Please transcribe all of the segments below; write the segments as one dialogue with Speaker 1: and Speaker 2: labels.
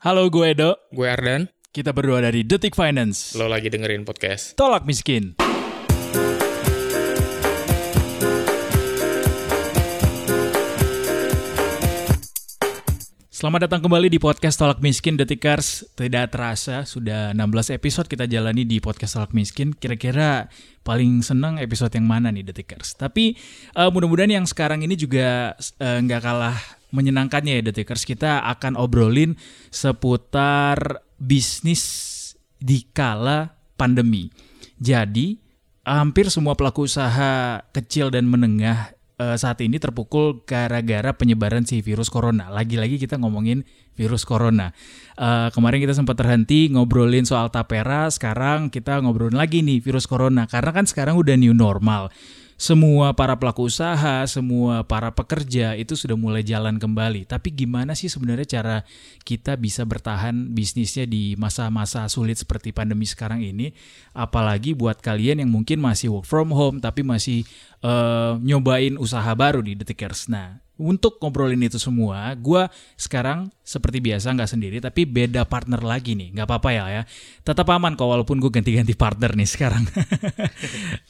Speaker 1: Halo gue Edo,
Speaker 2: Gue Ardan,
Speaker 1: kita berdua dari Detik Finance.
Speaker 2: lo lagi dengerin podcast.
Speaker 1: Tolak miskin. Selamat datang kembali di podcast Tolak Miskin Detikers. Tidak terasa sudah 16 episode kita jalani di podcast Tolak Miskin. Kira-kira paling senang episode yang mana nih Detikers? Tapi eh, mudah-mudahan yang sekarang ini juga eh, nggak kalah menyenangkannya ya Detikers. Kita akan obrolin seputar bisnis di kala pandemi. Jadi hampir semua pelaku usaha kecil dan menengah eh, saat ini terpukul gara-gara penyebaran si virus corona. Lagi-lagi kita ngomongin virus corona. Eh, kemarin kita sempat terhenti ngobrolin soal tapera, sekarang kita ngobrolin lagi nih virus corona. Karena kan sekarang udah new normal. Semua para pelaku usaha, semua para pekerja itu sudah mulai jalan kembali. Tapi gimana sih sebenarnya cara kita bisa bertahan bisnisnya di masa-masa sulit seperti pandemi sekarang ini? Apalagi buat kalian yang mungkin masih work from home tapi masih eh, nyobain usaha baru di Detikers. Nah, untuk ngobrolin itu semua, gue sekarang seperti biasa nggak sendiri, tapi beda partner lagi nih. Nggak apa-apa ya ya. Tetap aman kok walaupun gue ganti-ganti partner nih sekarang.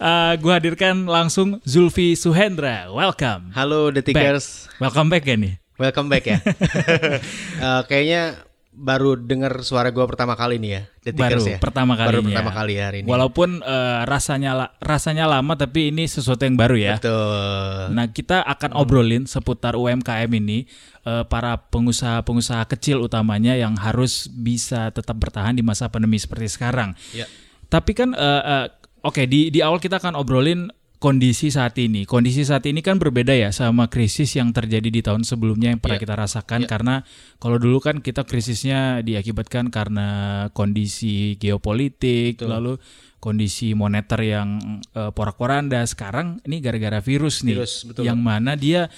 Speaker 1: Eh, gue hadirkan langsung Zulfi Suhendra. Welcome.
Speaker 3: Halo Detikers,
Speaker 1: Welcome back ya nih.
Speaker 3: welcome back ya. Eh, kayaknya baru dengar suara gua pertama kali nih ya, Detikers
Speaker 1: Baru
Speaker 3: ya.
Speaker 1: pertama kalinya.
Speaker 3: Baru pertama kali hari ini.
Speaker 1: Walaupun eh, rasanya la- rasanya lama tapi ini sesuatu yang baru ya.
Speaker 3: Betul.
Speaker 1: Nah, kita akan obrolin seputar UMKM ini, eh, para pengusaha-pengusaha kecil utamanya yang harus bisa tetap bertahan di masa pandemi seperti sekarang.
Speaker 3: Ya.
Speaker 1: Tapi kan, eh, eh, oke di di awal kita akan obrolin kondisi saat ini. Kondisi saat ini kan berbeda ya sama krisis yang terjadi di tahun sebelumnya yang pernah
Speaker 3: Ya.
Speaker 1: kita rasakan
Speaker 3: Ya.
Speaker 1: karena kalau dulu kan kita krisisnya diakibatkan karena kondisi geopolitik,
Speaker 3: Betul.
Speaker 1: lalu kondisi moneter yang eh, porak-poranda. Sekarang ini gara-gara virus nih,
Speaker 3: Virus, betul.
Speaker 1: yang mana dia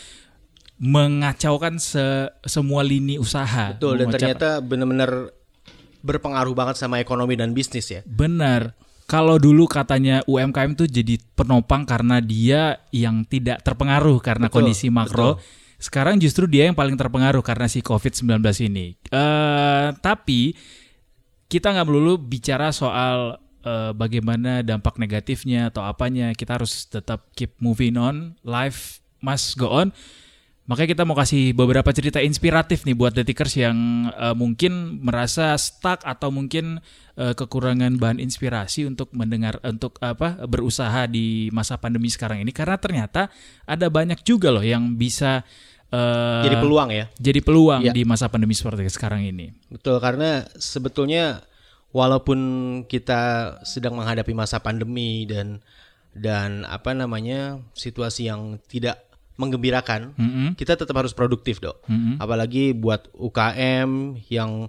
Speaker 1: mengacaukan se- semua lini usaha.
Speaker 3: Betul dan ternyata benar-benar berpengaruh banget sama ekonomi dan bisnis ya.
Speaker 1: Benar. Kalau dulu katanya UMKM tuh jadi penopang karena dia yang tidak terpengaruh karena
Speaker 3: Betul,
Speaker 1: kondisi makro. Sekarang justru dia yang paling terpengaruh karena si COVID-19 ini. Eh tapi kita nggak melulu bicara soal eh, bagaimana dampak negatifnya atau apanya. Kita harus tetap keep moving on. Life must go on. Makanya kita mau kasih beberapa cerita inspiratif nih buat detikers yang eh, mungkin merasa stuck atau mungkin eh, kekurangan bahan inspirasi untuk mendengar untuk apa berusaha di masa pandemi sekarang ini karena ternyata ada banyak juga loh yang bisa eh,
Speaker 3: Jadi peluang ya.
Speaker 1: jadi peluang
Speaker 3: Iya.
Speaker 1: di masa pandemi seperti sekarang ini.
Speaker 3: Betul karena sebetulnya walaupun kita sedang menghadapi masa pandemi dan dan apa namanya situasi yang tidak menggembirakan,
Speaker 1: Mm-mm.
Speaker 3: kita tetap harus produktif dok.
Speaker 1: Mm-mm.
Speaker 3: Apalagi buat UKM yang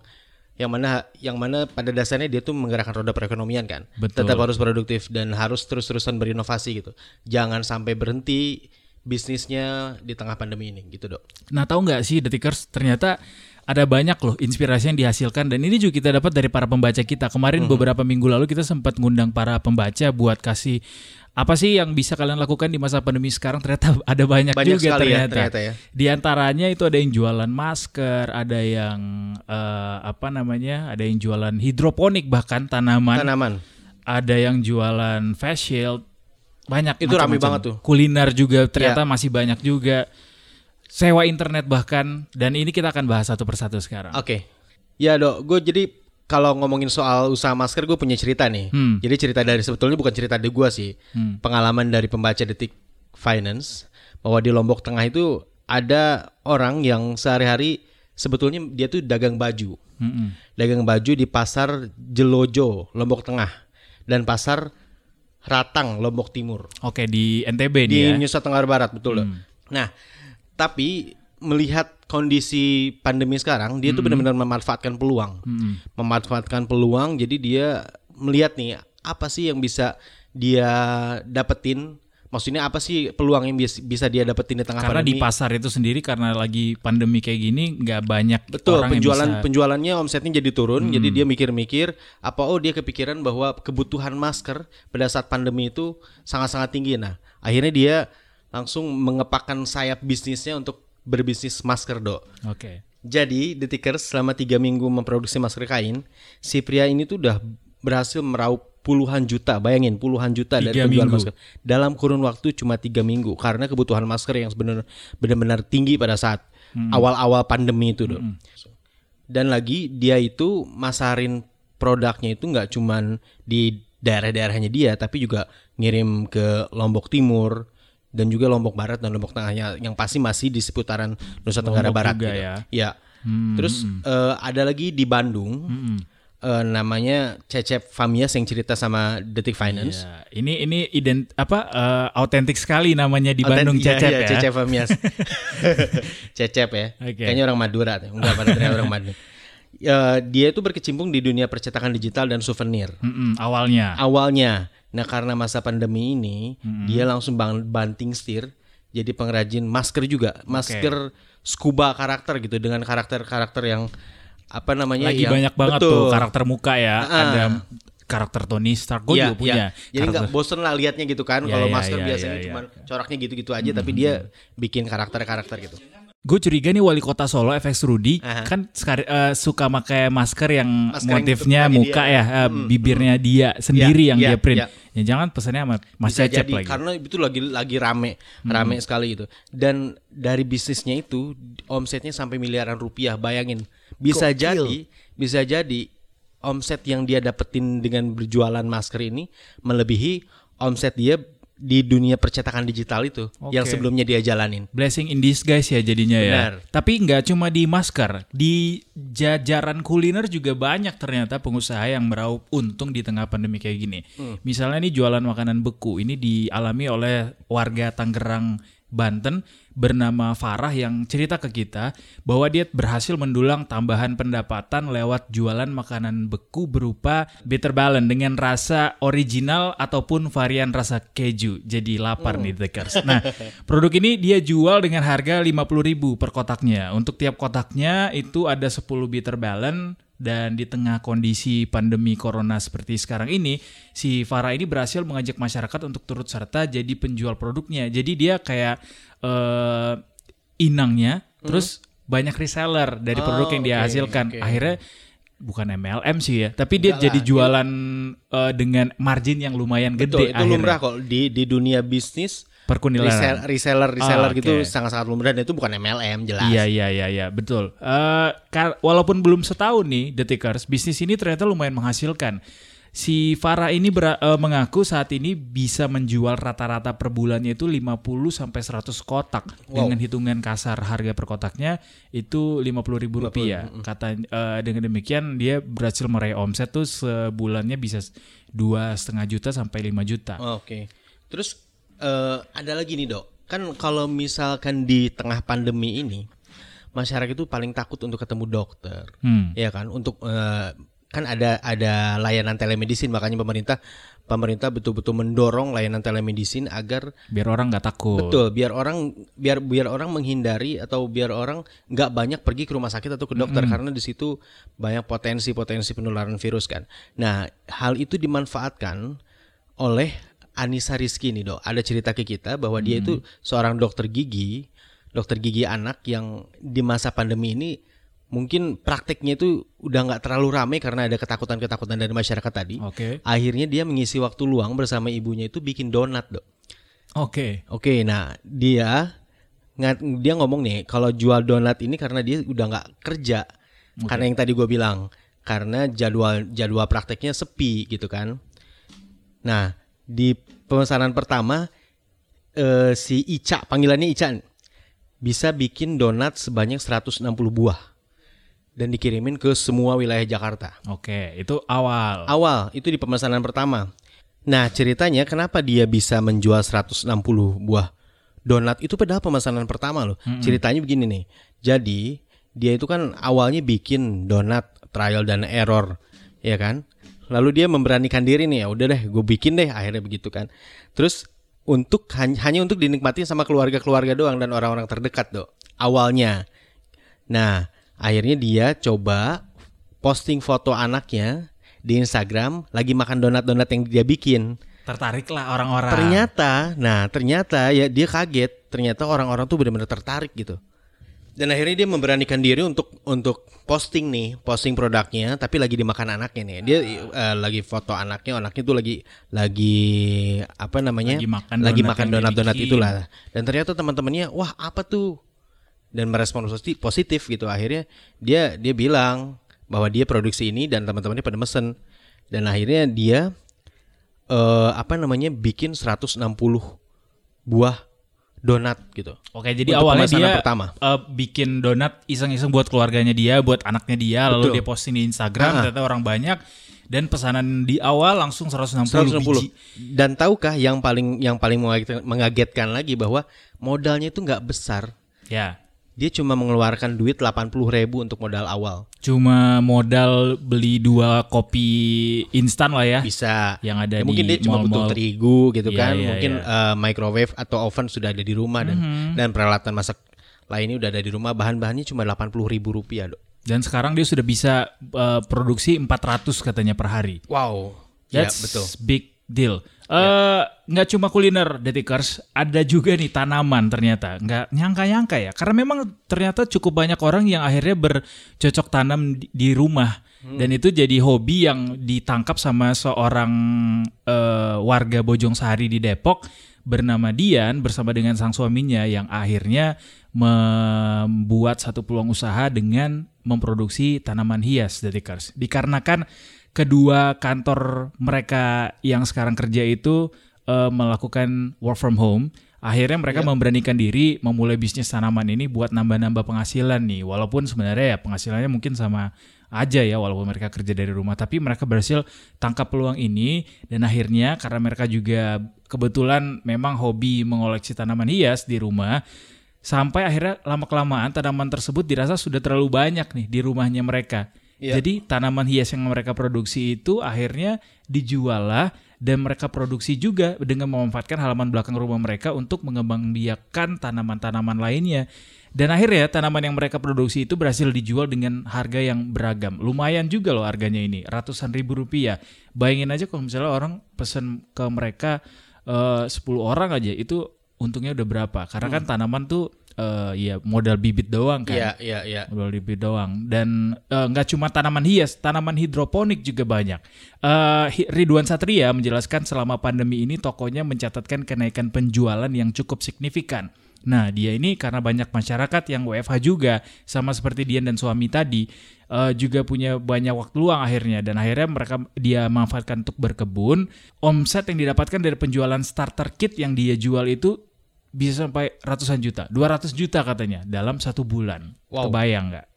Speaker 3: yang mana yang mana pada dasarnya dia tuh menggerakkan roda perekonomian kan.
Speaker 1: Betul.
Speaker 3: Tetap harus produktif dan harus terus-terusan berinovasi gitu. Jangan sampai berhenti bisnisnya di tengah pandemi ini gitu dok.
Speaker 1: Nah tahu nggak sih detikers ternyata ada banyak loh inspirasi yang dihasilkan dan ini juga kita dapat dari para pembaca kita. Kemarin beberapa minggu lalu kita sempat ngundang para pembaca buat kasih apa sih yang bisa kalian lakukan di masa pandemi sekarang ternyata ada banyak,
Speaker 3: Banyak
Speaker 1: juga
Speaker 3: sekali ya,
Speaker 1: ternyata.
Speaker 3: ternyata ya.
Speaker 1: Di antaranya itu ada yang jualan masker, ada yang eh, apa namanya, ada yang jualan hidroponik bahkan tanaman,
Speaker 3: Tanaman.
Speaker 1: ada yang jualan face shield, banyak.
Speaker 3: Itu rame
Speaker 1: macam-macam.
Speaker 3: banget tuh. Ya.
Speaker 1: Kuliner juga ternyata masih banyak juga. Sewa internet bahkan dan ini kita akan bahas satu persatu sekarang.
Speaker 3: Oke. Ya dok, gue jadi kalau ngomongin soal usaha masker gue punya cerita nih.
Speaker 1: Hmm.
Speaker 3: Jadi cerita dari sebetulnya bukan cerita dari gue sih.
Speaker 1: Hmm.
Speaker 3: Pengalaman dari pembaca detik finance bahwa di Lombok Tengah itu ada orang yang sehari-hari sebetulnya dia tuh dagang baju.
Speaker 1: Mm-mm.
Speaker 3: Dagang baju di pasar Jelojo, Lombok Tengah dan pasar Ratang, Lombok Timur
Speaker 1: Oke di NTB
Speaker 3: di
Speaker 1: nih ya.
Speaker 3: Nusa Tenggara Barat betul loh. Nah, tapi melihat kondisi pandemi sekarang, dia tuh benar-benar memanfaatkan peluang,
Speaker 1: Mm-mm.
Speaker 3: memanfaatkan peluang. Jadi dia melihat nih apa sih yang bisa dia dapetin. Maksudnya apa sih peluang yang bis- bisa dia dapetin di tengah
Speaker 1: Karena di
Speaker 3: pandemi?
Speaker 1: pasar itu sendiri karena lagi pandemi kayak gini nggak banyak
Speaker 3: Betul,
Speaker 1: orang
Speaker 3: penjualan
Speaker 1: yang bisa. Hmm.
Speaker 3: penjualannya omsetnya jadi turun, jadi dia mikir-mikir apa oh dia kepikiran bahwa kebutuhan masker pada saat pandemi itu sangat-sangat tinggi. Nah, akhirnya dia langsung mengepakkan sayap bisnisnya untuk berbisnis masker, Dok.
Speaker 1: Oke.
Speaker 3: Jadi Detikers selama tiga minggu memproduksi masker kain, si pria ini tuh udah berhasil meraup puluhan juta, bayangin puluhan juta dari
Speaker 1: Tiga
Speaker 3: penjualan
Speaker 1: minggu.
Speaker 3: masker dalam kurun waktu cuma tiga minggu karena kebutuhan masker yang sebenarnya benar-benar tinggi pada saat
Speaker 1: Hmm.
Speaker 3: awal-awal pandemi itu, Dok. Dan lagi dia itu masarin produknya itu nggak cuman di daerah-daerahnya dia, tapi juga ngirim ke Lombok Timur dan juga Lombok Barat dan Lombok Tengahnya yang pasti masih di seputaran Nusa Tenggara
Speaker 1: Lombok
Speaker 3: Barat
Speaker 1: juga
Speaker 3: gitu.
Speaker 1: ya.
Speaker 3: Ya.
Speaker 1: Hmm,
Speaker 3: Terus eh, ada lagi di Bandung
Speaker 1: hmm.
Speaker 3: eh, namanya Cecep Famias yang cerita sama Detik Finance.
Speaker 1: Ya, ini ini ident apa autentik sekali namanya di
Speaker 3: Autent-
Speaker 1: Bandung
Speaker 3: iya,
Speaker 1: Cecep
Speaker 3: iya,
Speaker 1: ya.
Speaker 3: Cecep Famias. Cecep ya.
Speaker 1: Oke.
Speaker 3: Kayaknya orang Madura tuh. Enggak, pada orang Bandung. Eh, dia itu berkecimpung di dunia percetakan digital dan souvenir.
Speaker 1: Mm-mm, awalnya.
Speaker 3: Awalnya, nah karena masa pandemi ini,
Speaker 1: Hmm.
Speaker 3: dia langsung bang- banting setir jadi pengrajin masker juga, masker scuba karakter gitu dengan karakter-karakter yang apa namanya
Speaker 1: Lagi
Speaker 3: yang-
Speaker 1: banyak banget
Speaker 3: betul.
Speaker 1: tuh karakter muka ya.
Speaker 3: Ah.
Speaker 1: Ada karakter Tony Stark. Gue
Speaker 3: Iya,
Speaker 1: juga punya.
Speaker 3: iya. Jadi nggak
Speaker 1: karakter-
Speaker 3: bosen lah liatnya gitu kan.
Speaker 1: Iya,
Speaker 3: Kalau
Speaker 1: iya,
Speaker 3: masker
Speaker 1: iya,
Speaker 3: biasanya
Speaker 1: iya, Hmm,
Speaker 3: cuma coraknya gitu-gitu aja, tapi dia bikin karakter-karakter gitu.
Speaker 1: Gue curiga nih wali kota Solo FX Rudy
Speaker 3: Aha.
Speaker 1: kan sekar- eh, suka pakai masker yang
Speaker 3: Masker yang
Speaker 1: motifnya
Speaker 3: bentuk
Speaker 1: muka
Speaker 3: dia.
Speaker 1: ya, eh, bibirnya dia sendiri
Speaker 3: Iya,
Speaker 1: yang
Speaker 3: iya,
Speaker 1: dia print.
Speaker 3: iya.
Speaker 1: Ya jangan pesannya sama Mas
Speaker 3: Bisa
Speaker 1: Cecep
Speaker 3: jadi
Speaker 1: lagi. Hmm.
Speaker 3: karena itu lagi lagi rame, rame sekali itu. Dan dari bisnisnya itu omsetnya sampai miliaran rupiah. Bayangin, bisa
Speaker 1: Gokil.
Speaker 3: jadi, bisa jadi omset yang dia dapetin dengan berjualan masker ini melebihi omset dia di dunia percetakan digital itu yang
Speaker 1: Oke.
Speaker 3: sebelumnya dia jalanin.
Speaker 1: Blessing in disguise ya jadinya
Speaker 3: Benar.
Speaker 1: ya. Tapi nggak cuma di masker, di jajaran kuliner juga banyak ternyata pengusaha yang meraup untung di tengah pandemi kayak gini.
Speaker 3: Hmm.
Speaker 1: Misalnya nih jualan makanan beku, ini dialami oleh warga Tangerang, Banten bernama Farah yang cerita ke kita bahwa dia berhasil mendulang tambahan pendapatan lewat jualan makanan beku berupa bitter balance dengan rasa original ataupun varian rasa keju. Jadi lapar nih Dekers. Nah, produk ini dia jual dengan harga 50.000 per kotaknya. Untuk tiap kotaknya itu ada 10 bitter balance dan di tengah kondisi pandemi corona seperti sekarang ini, si Farah ini berhasil mengajak masyarakat untuk turut serta jadi penjual produknya. Jadi dia kayak eh, inangnya, terus banyak reseller dari
Speaker 3: Oh,
Speaker 1: produk yang dia
Speaker 3: oke,
Speaker 1: hasilkan.
Speaker 3: oke.
Speaker 1: Akhirnya bukan MLM sih ya, tapi dia
Speaker 3: Enggak
Speaker 1: jadi
Speaker 3: lah,
Speaker 1: jualan eh, dengan margin yang lumayan
Speaker 3: Betul,
Speaker 1: gede
Speaker 3: itu
Speaker 1: akhirnya.
Speaker 3: lumrah kok di di dunia bisnis
Speaker 1: Perkunilaran.
Speaker 3: resell- reseller reseller
Speaker 1: Ah,
Speaker 3: gitu sangat-sangat lumrah dan itu bukan MLM jelas.
Speaker 1: Iya iya iya iya betul. Eh, kar- walaupun belum setahun nih Detikers, bisnis ini ternyata lumayan menghasilkan. Si Farah ini ber- eh, mengaku saat ini bisa menjual rata-rata per bulannya itu 50 sampai 100 kotak
Speaker 3: Wow.
Speaker 1: dengan hitungan kasar harga per kotaknya itu 50 ribu rupiah. Kata eh, dengan demikian dia berhasil meraih omset tuh sebulannya bisa dua setengah juta sampai 5 juta.
Speaker 3: Oke. Terus eh, ada lagi nih dok, kan kalau misalkan di tengah pandemi ini masyarakat itu paling takut untuk ketemu dokter,
Speaker 1: Hmm.
Speaker 3: ya kan? Untuk eh, kan ada ada layanan telemedicine makanya pemerintah pemerintah betul-betul mendorong layanan telemedicine agar
Speaker 1: Biar orang nggak takut.
Speaker 3: betul biar orang biar biar orang menghindari atau biar orang nggak banyak pergi ke rumah sakit atau ke dokter karena di situ banyak potensi-potensi penularan virus kan. Nah hal itu dimanfaatkan oleh Anissa Rizky nih dok. Ada cerita ke kita bahwa dia itu seorang dokter gigi, dokter gigi anak yang di masa pandemi ini mungkin prakteknya itu udah nggak terlalu ramai karena ada ketakutan-ketakutan dari masyarakat tadi.
Speaker 1: Oke.
Speaker 3: Akhirnya dia mengisi waktu luang bersama ibunya itu bikin donat dok.
Speaker 1: Oke.
Speaker 3: Oke, nah dia dia ngomong nih kalau jual donat ini karena dia udah nggak kerja, karena yang tadi gue bilang karena jadwal jadwal prakteknya sepi gitu kan. Nah di pemesanan pertama eh, si Ica panggilannya Ica bisa bikin donat sebanyak 160 buah dan dikirimin ke semua wilayah Jakarta.
Speaker 1: Oke, itu awal.
Speaker 3: Awal itu di pemesanan pertama. Nah ceritanya kenapa dia bisa menjual 160 buah donat itu padahal pemesanan pertama loh. Ceritanya begini nih. Jadi dia itu kan awalnya bikin donat trial dan error, ya kan? Lalu dia memberanikan diri nih ya udah deh gue bikin deh akhirnya begitu kan. Terus untuk hanya, hanya untuk dinikmati sama keluarga-keluarga doang dan orang-orang terdekat dok. Awalnya. Nah akhirnya dia coba posting foto anaknya di Instagram lagi makan donat-donat yang dia bikin.
Speaker 1: Tertarik lah orang-orang.
Speaker 3: Ternyata, nah ternyata ya dia kaget. Ternyata orang-orang tuh benar-benar tertarik gitu. Dan akhirnya dia memberanikan diri untuk untuk posting nih, posting produknya, tapi lagi dimakan anaknya nih. Dia eh, lagi foto anaknya, anaknya tuh lagi lagi apa namanya?
Speaker 1: Lagi makan
Speaker 3: lagi
Speaker 1: donat
Speaker 3: makan donat-donat itulah. Dan ternyata teman-temannya, wah apa tuh? Dan merespon posi- positif gitu. Akhirnya dia dia bilang bahwa dia produksi ini dan teman-temannya pada mesen. Dan akhirnya dia eh apa namanya bikin 160 buah donat gitu.
Speaker 1: Oke, jadi
Speaker 3: Untuk
Speaker 1: awalnya dia
Speaker 3: pertama.
Speaker 1: eh, bikin donat iseng-iseng buat keluarganya dia, buat anaknya dia, lalu
Speaker 3: Betul.
Speaker 1: dia posting di Instagram,
Speaker 3: Ah.
Speaker 1: ternyata orang banyak dan pesanan di awal langsung 160,
Speaker 3: 160.
Speaker 1: biji.
Speaker 3: Dan tahukah yang paling yang paling mengagetkan, mengagetkan lagi bahwa modalnya itu nggak besar.
Speaker 1: Ya.
Speaker 3: Dia cuma mengeluarkan duit 80 ribu untuk modal awal.
Speaker 1: Cuma modal beli dua kopi instan lah ya.
Speaker 3: Bisa.
Speaker 1: Yang ada
Speaker 3: Ya, mungkin
Speaker 1: di
Speaker 3: dia cuma butuh terigu gitu
Speaker 1: Iya,
Speaker 3: kan.
Speaker 1: iya,
Speaker 3: mungkin
Speaker 1: iya. Mhm.
Speaker 3: eh, microwave atau oven sudah ada di rumah dan dan peralatan masak lainnya udah ada di rumah. Bahan-bahannya cuma 80 ribu rupiah, dok.
Speaker 1: Dan sekarang dia sudah bisa eh, produksi 400 katanya per hari.
Speaker 3: Wow. Ya
Speaker 1: That's
Speaker 3: betul.
Speaker 1: big deal. Eh nggak cuma kuliner detikers, ada juga nih tanaman ternyata. Nggak nyangka-nyangka ya. Karena memang ternyata cukup banyak orang yang akhirnya bercocok tanam di, di rumah. Dan itu jadi hobi yang ditangkap sama seorang eh, warga Bojong Sari di Depok bernama Dian bersama dengan sang suaminya yang akhirnya membuat satu peluang usaha dengan memproduksi tanaman hias detikers. Dikarenakan kedua kantor mereka yang sekarang kerja itu eh, melakukan work from home, akhirnya mereka memberanikan diri memulai bisnis tanaman ini buat nambah-nambah penghasilan nih. Walaupun sebenarnya ya penghasilannya mungkin sama aja ya walaupun mereka kerja dari rumah, tapi mereka berhasil tangkap peluang ini dan akhirnya karena mereka juga kebetulan memang hobi mengoleksi tanaman hias di rumah, sampai akhirnya lama kelamaan tanaman tersebut dirasa sudah terlalu banyak nih di rumahnya mereka.
Speaker 3: Iya.
Speaker 1: Jadi tanaman hias yang mereka produksi itu akhirnya dijual lah dan mereka produksi juga dengan memanfaatkan halaman belakang rumah mereka untuk mengembangbiakan tanaman-tanaman lainnya. Dan akhirnya tanaman yang mereka produksi itu berhasil dijual dengan harga yang beragam. Lumayan juga loh harganya ini, ratusan ribu rupiah. Bayangin aja kalau misalnya orang pesen ke mereka eh, 10 orang aja itu untungnya udah berapa? Karena kan tanaman tuh eh, ya modal bibit doang kan.
Speaker 3: Iya, iya, iya.
Speaker 1: Modal bibit doang dan eh, nggak cuma tanaman hias, tanaman hidroponik juga banyak. Eh, Hi- Ridwan Satria menjelaskan selama pandemi ini tokonya mencatatkan kenaikan penjualan yang cukup signifikan. Nah, dia ini karena banyak masyarakat yang WFH juga, sama seperti Dian dan suami tadi, eh, juga punya banyak waktu luang akhirnya. Dan akhirnya mereka dia manfaatkan untuk berkebun. Omset yang didapatkan dari penjualan starter kit yang dia jual itu bisa sampai ratusan juta, 200 juta katanya dalam satu bulan.
Speaker 3: Wow.
Speaker 1: Kebayang nggak?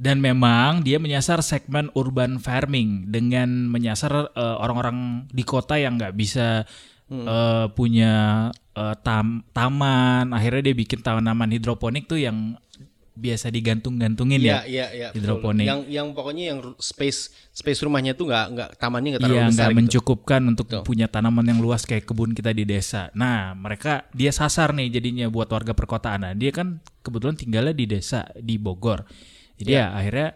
Speaker 1: Dan memang dia menyasar segmen urban farming dengan menyasar eh, orang-orang di kota yang nggak bisa eh, punya eh, tam- taman. Akhirnya dia bikin tanaman hidroponik tuh yang biasa digantung-gantungin
Speaker 3: Iya,
Speaker 1: ya.
Speaker 3: iya. betul.
Speaker 1: Hidroponik.
Speaker 3: Yang yang pokoknya yang space space rumahnya tuh nggak nggak tamannya nggak terlalu
Speaker 1: Iya,
Speaker 3: besar
Speaker 1: nggak
Speaker 3: gitu.
Speaker 1: mencukupkan untuk
Speaker 3: Betul.
Speaker 1: punya tanaman yang luas kayak kebun kita di desa. Nah, mereka dia sasar nih jadinya buat warga perkotaan. Nah, dia kan kebetulan tinggalnya di desa di Bogor. Jadi ya akhirnya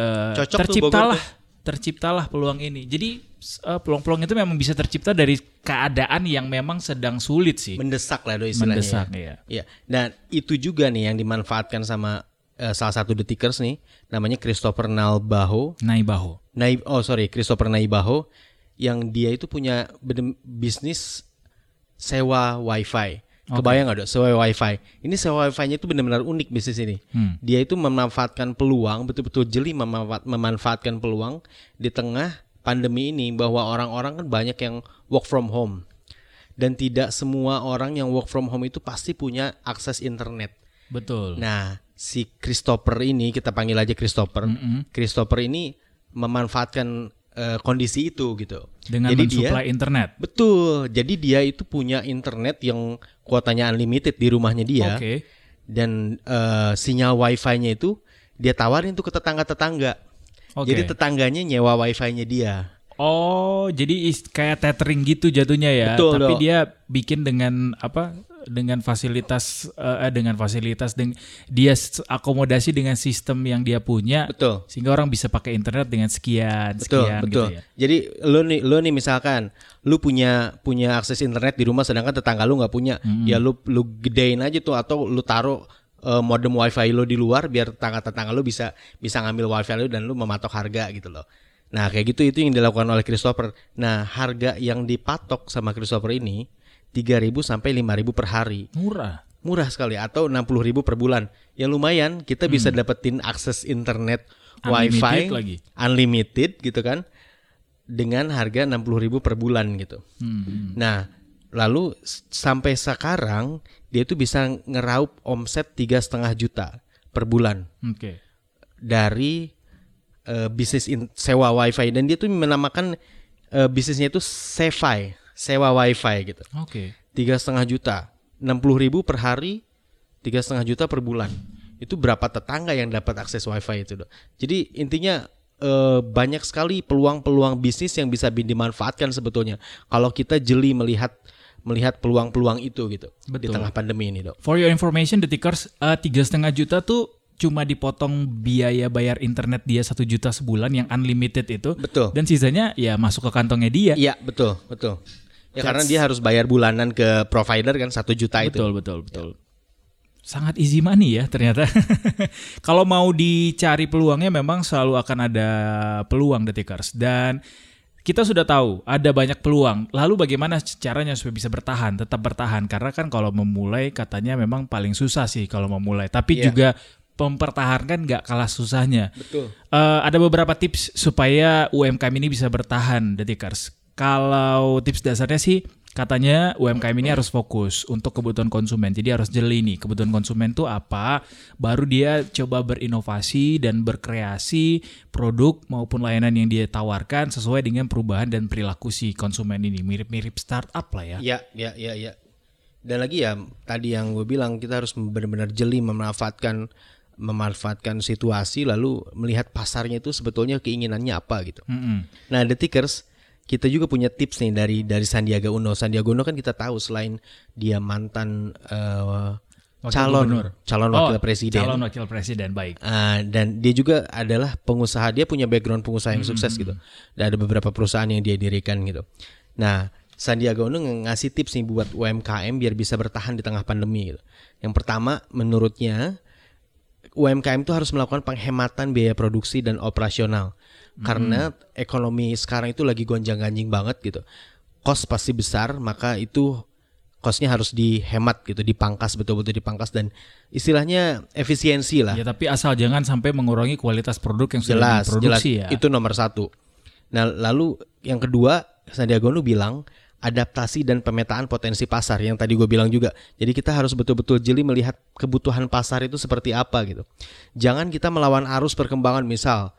Speaker 1: eh,
Speaker 3: Cocok tuh
Speaker 1: terciptalah terciptalah peluang ini. Jadi eh, peluang-peluang itu memang bisa tercipta dari keadaan yang memang sedang sulit sih.
Speaker 3: Mendesak lah do istilahnya.
Speaker 1: Mendesak
Speaker 3: ya.
Speaker 1: ya.
Speaker 3: Iya. Dan itu juga nih yang dimanfaatkan sama eh, salah satu detikers nih, namanya Christopher Nalbaho.
Speaker 1: Naibaho.
Speaker 3: Naib, oh sorry, Christopher Naibaho, yang dia itu punya bisnis sewa wifi. Kebayang nggak dok, sewa wifi. Ini sewa wifi-nya itu benar-benar unik bisnis ini.
Speaker 1: Hmm.
Speaker 3: Dia itu memanfaatkan peluang, betul-betul jeli memanfaat- memanfaatkan peluang di tengah pandemi ini bahwa orang-orang kan banyak yang work from home. Dan tidak semua orang yang work from home itu pasti punya akses internet.
Speaker 1: Betul.
Speaker 3: Nah, si Christopher ini kita panggil aja Christopher. Christopher ini memanfaatkan eh, kondisi itu gitu.
Speaker 1: Dengan
Speaker 3: jadi dia
Speaker 1: mensuplai internet.
Speaker 3: betul. Jadi dia itu punya internet yang kuotanya unlimited di rumahnya dia
Speaker 1: Oke.
Speaker 3: dan eh, sinyal wifi-nya itu dia tawarin tuh ke tetangga-tetangga.
Speaker 1: Oke.
Speaker 3: Jadi tetangganya nyewa wifi-nya dia.
Speaker 1: Oh, jadi kayak tethering gitu jatuhnya ya.
Speaker 3: Betul,
Speaker 1: Tapi
Speaker 3: Dok.
Speaker 1: dia bikin dengan apa? Dengan fasilitas eh, dengan fasilitas dengan dia akomodasi dengan sistem yang dia punya
Speaker 3: Betul.
Speaker 1: sehingga orang bisa pakai internet dengan sekian
Speaker 3: Betul,
Speaker 1: sekian
Speaker 3: betul.
Speaker 1: gitu ya.
Speaker 3: Jadi lo nih, lo nih misalkan lu punya punya akses internet di rumah sedangkan tetangga lu nggak punya, ya lu lu gedein aja tuh atau lu taruh eh, modem wifi lo di luar biar tetangga-tetangga lo bisa bisa ngambil wifi lo dan lo mematok harga gitu loh. Nah kayak gitu itu yang dilakukan oleh Christopher. Nah harga yang dipatok sama Christopher ini 3.000 sampai 5.000 per hari.
Speaker 1: Murah.
Speaker 3: Murah sekali atau 60.000 per bulan. Yang lumayan kita bisa dapetin akses internet
Speaker 1: Unlimited
Speaker 3: wifi
Speaker 1: lagi.
Speaker 3: unlimited gitu kan dengan harga 60.000 per bulan gitu.
Speaker 1: Hmm.
Speaker 3: Nah, lalu sampai sekarang dia itu bisa ngeraup omset tiga setengah juta per bulan
Speaker 1: Oke.
Speaker 3: dari eh, bisnis in- sewa wifi dan dia tuh menamakan eh, bisnisnya itu Sefi, sewa wifi gitu.
Speaker 1: Oke.
Speaker 3: Tiga setengah juta, 60.000 ribu per hari, tiga setengah juta per bulan. Itu berapa tetangga yang dapat akses wifi itu, dok. Jadi intinya eh, banyak sekali peluang-peluang bisnis yang bisa bi- dimanfaatkan sebetulnya kalau kita jeli melihat melihat peluang-peluang itu gitu di
Speaker 1: Betul.
Speaker 3: tengah pandemi ini, dok.
Speaker 1: For your information, Detikers, eh, tiga setengah juta tuh cuma dipotong biaya bayar internet dia satu juta sebulan yang unlimited itu.
Speaker 3: Betul.
Speaker 1: Dan sisanya ya masuk ke kantongnya dia.
Speaker 3: Iya betul betul. Ya karena dia harus bayar bulanan ke provider kan satu juta itu.
Speaker 1: Betul, betul, betul. Sangat easy money ya ternyata. Kalau mau dicari peluangnya memang selalu akan ada peluang Detikers dan kita sudah tahu ada banyak peluang. Lalu bagaimana caranya supaya bisa bertahan, tetap bertahan? Karena kan kalau memulai katanya memang paling susah sih kalau memulai. Tapi
Speaker 3: Iya.
Speaker 1: juga mempertahankan nggak kalah susahnya.
Speaker 3: Betul.
Speaker 1: Eh, ada beberapa tips supaya UMKM ini bisa bertahan, Detikers. Kalau tips dasarnya sih katanya UMKM ini harus fokus untuk kebutuhan konsumen. Jadi harus jeli nih kebutuhan konsumen tuh apa, baru dia coba berinovasi dan berkreasi produk maupun layanan yang dia tawarkan sesuai dengan perubahan dan perilaku si konsumen ini. Mirip-mirip startup lah ya.
Speaker 3: Ya ya ya ya. Dan lagi ya tadi yang gue bilang kita harus benar-benar jeli memanfaatkan memanfaatkan situasi lalu melihat pasarnya itu sebetulnya keinginannya apa gitu.
Speaker 1: Mm-mm.
Speaker 3: Nah, Detikers, kita juga punya tips nih dari dari Sandiaga Uno. Sandiaga Uno kan kita tahu selain dia mantan
Speaker 1: Wakil
Speaker 3: calon
Speaker 1: gubernur.
Speaker 3: calon
Speaker 1: Oh,
Speaker 3: wakil presiden.
Speaker 1: Calon wakil presiden, baik.
Speaker 3: Ah, dan dia juga adalah pengusaha dia punya background pengusaha yang sukses gitu dan ada beberapa perusahaan yang dia dirikan gitu nah Sandiaga Uno ng- ngasih tips nih buat UMKM biar bisa bertahan di tengah pandemi gitu. yang pertama menurutnya UMKM itu harus melakukan penghematan biaya produksi dan operasional. Karena ekonomi sekarang itu lagi gonjang-ganjing banget gitu. Kos pasti besar maka itu kosnya harus dihemat gitu dipangkas betul-betul dipangkas dan istilahnya efisiensi lah.
Speaker 1: Ya tapi asal jangan sampai mengurangi kualitas produk yang sudah
Speaker 3: jelas jelas.
Speaker 1: diproduksi ya.
Speaker 3: itu nomor satu. Nah lalu yang kedua Sandiaga Uno bilang adaptasi dan pemetaan potensi pasar yang tadi gue bilang juga. Jadi kita harus betul-betul jeli melihat kebutuhan pasar itu seperti apa gitu. Jangan kita melawan arus perkembangan misal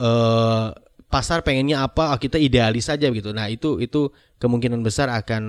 Speaker 3: eh pasar pengennya apa ah, kita idealis saja gitu. Nah itu itu kemungkinan besar akan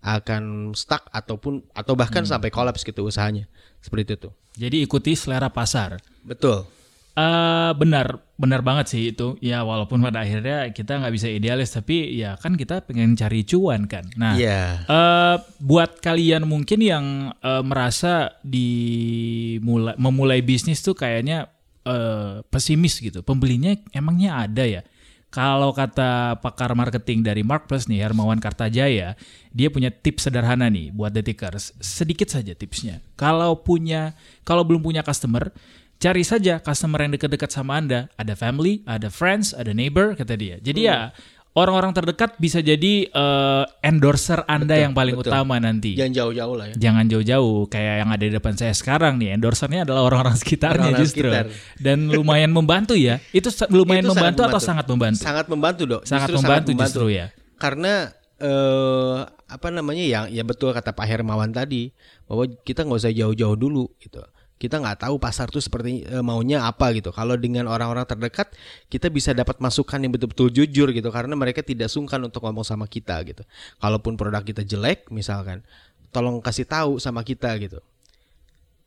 Speaker 3: akan stuck ataupun atau bahkan
Speaker 1: Hmm.
Speaker 3: sampai kolaps gitu usahanya. Seperti itu tuh.
Speaker 1: Jadi ikuti selera pasar.
Speaker 3: betul.
Speaker 1: Eh benar, benar banget sih itu. Ya walaupun pada akhirnya kita nggak bisa idealis, tapi ya kan kita pengen cari cuan kan. Nah,
Speaker 3: Iya.
Speaker 1: eh, buat kalian mungkin yang eh, merasa dimulai memulai bisnis tuh kayaknya eh, pesimis gitu. Pembelinya emangnya ada ya? Kalau kata pakar marketing dari Marketplace nih Hermawan Kartajaya, dia punya tips sederhana nih buat detikers. Sedikit saja tipsnya. Kalau punya, kalau belum punya customer, cari saja customer yang dekat-dekat sama Anda. Ada family, ada friends, ada neighbor kata dia. Jadi ya orang-orang terdekat bisa jadi eh, endorser Anda yang paling
Speaker 3: betul.
Speaker 1: utama nanti.
Speaker 3: jangan jauh-jauh lah ya
Speaker 1: Jangan jauh-jauh kayak yang ada di depan saya sekarang nya endorsernya adalah orang-orang sekitarnya
Speaker 3: Orang-orang
Speaker 1: justru.
Speaker 3: sekitar.
Speaker 1: Dan lumayan membantu ya. Itu lumayan
Speaker 3: Itu
Speaker 1: membantu, atau sangat membantu?
Speaker 3: Sangat membantu dok.
Speaker 1: Sangat
Speaker 3: Justru
Speaker 1: membantu justru ya.
Speaker 3: Karena eh apa namanya ya ya betul kata Pak Hermawan tadi bahwa kita nggak usah jauh-jauh dulu gitu. Kita nggak tahu pasar tuh seperti eh, maunya apa gitu. Kalau dengan orang-orang terdekat kita bisa dapat masukan yang betul-betul jujur gitu karena mereka tidak sungkan untuk ngomong sama kita gitu. Kalaupun produk kita jelek misalkan, tolong kasih tahu sama kita gitu.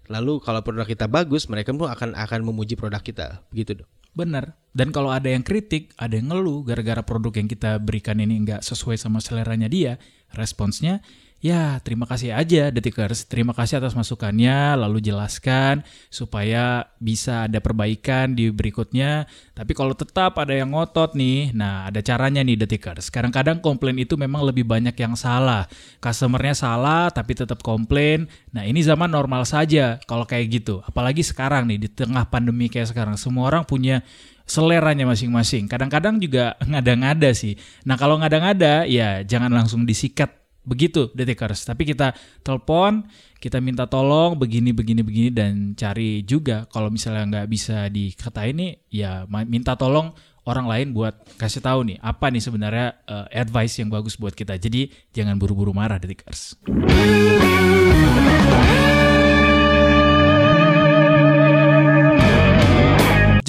Speaker 3: Lalu kalau produk kita bagus, mereka pun akan akan memuji produk kita, begitu dok.
Speaker 1: Benar. Dan kalau ada yang kritik, ada yang ngeluh gara-gara produk yang kita berikan ini nggak sesuai sama seleranya dia, responsnya ya terima kasih aja Detikers. Terima kasih atas masukannya, lalu jelaskan supaya bisa ada perbaikan di berikutnya. Tapi kalau tetap ada yang ngotot nih, nah ada caranya nih Detikers. Kadang-kadang komplain itu memang lebih banyak yang salah. Customernya salah tapi tetap komplain. Nah ini zaman normal saja kalau kayak gitu. Apalagi sekarang nih di tengah pandemi kayak sekarang. Semua orang punya seleranya masing-masing. Kadang-kadang juga ngada-ngada sih. Nah kalau ngada-ngada ya jangan langsung disikat begitu detikers tapi kita telepon kita minta tolong begini begini begini dan cari juga. Kalau misalnya nggak bisa dikata ini ya minta tolong orang lain buat kasih tahu nih apa nih sebenarnya uh, advice yang bagus buat kita. Jadi jangan buru-buru marah detikers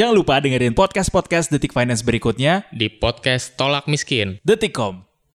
Speaker 1: Jangan lupa dengerin podcast-podcast Detik Finance berikutnya
Speaker 2: di podcast Tolak Miskin.
Speaker 1: Detikcom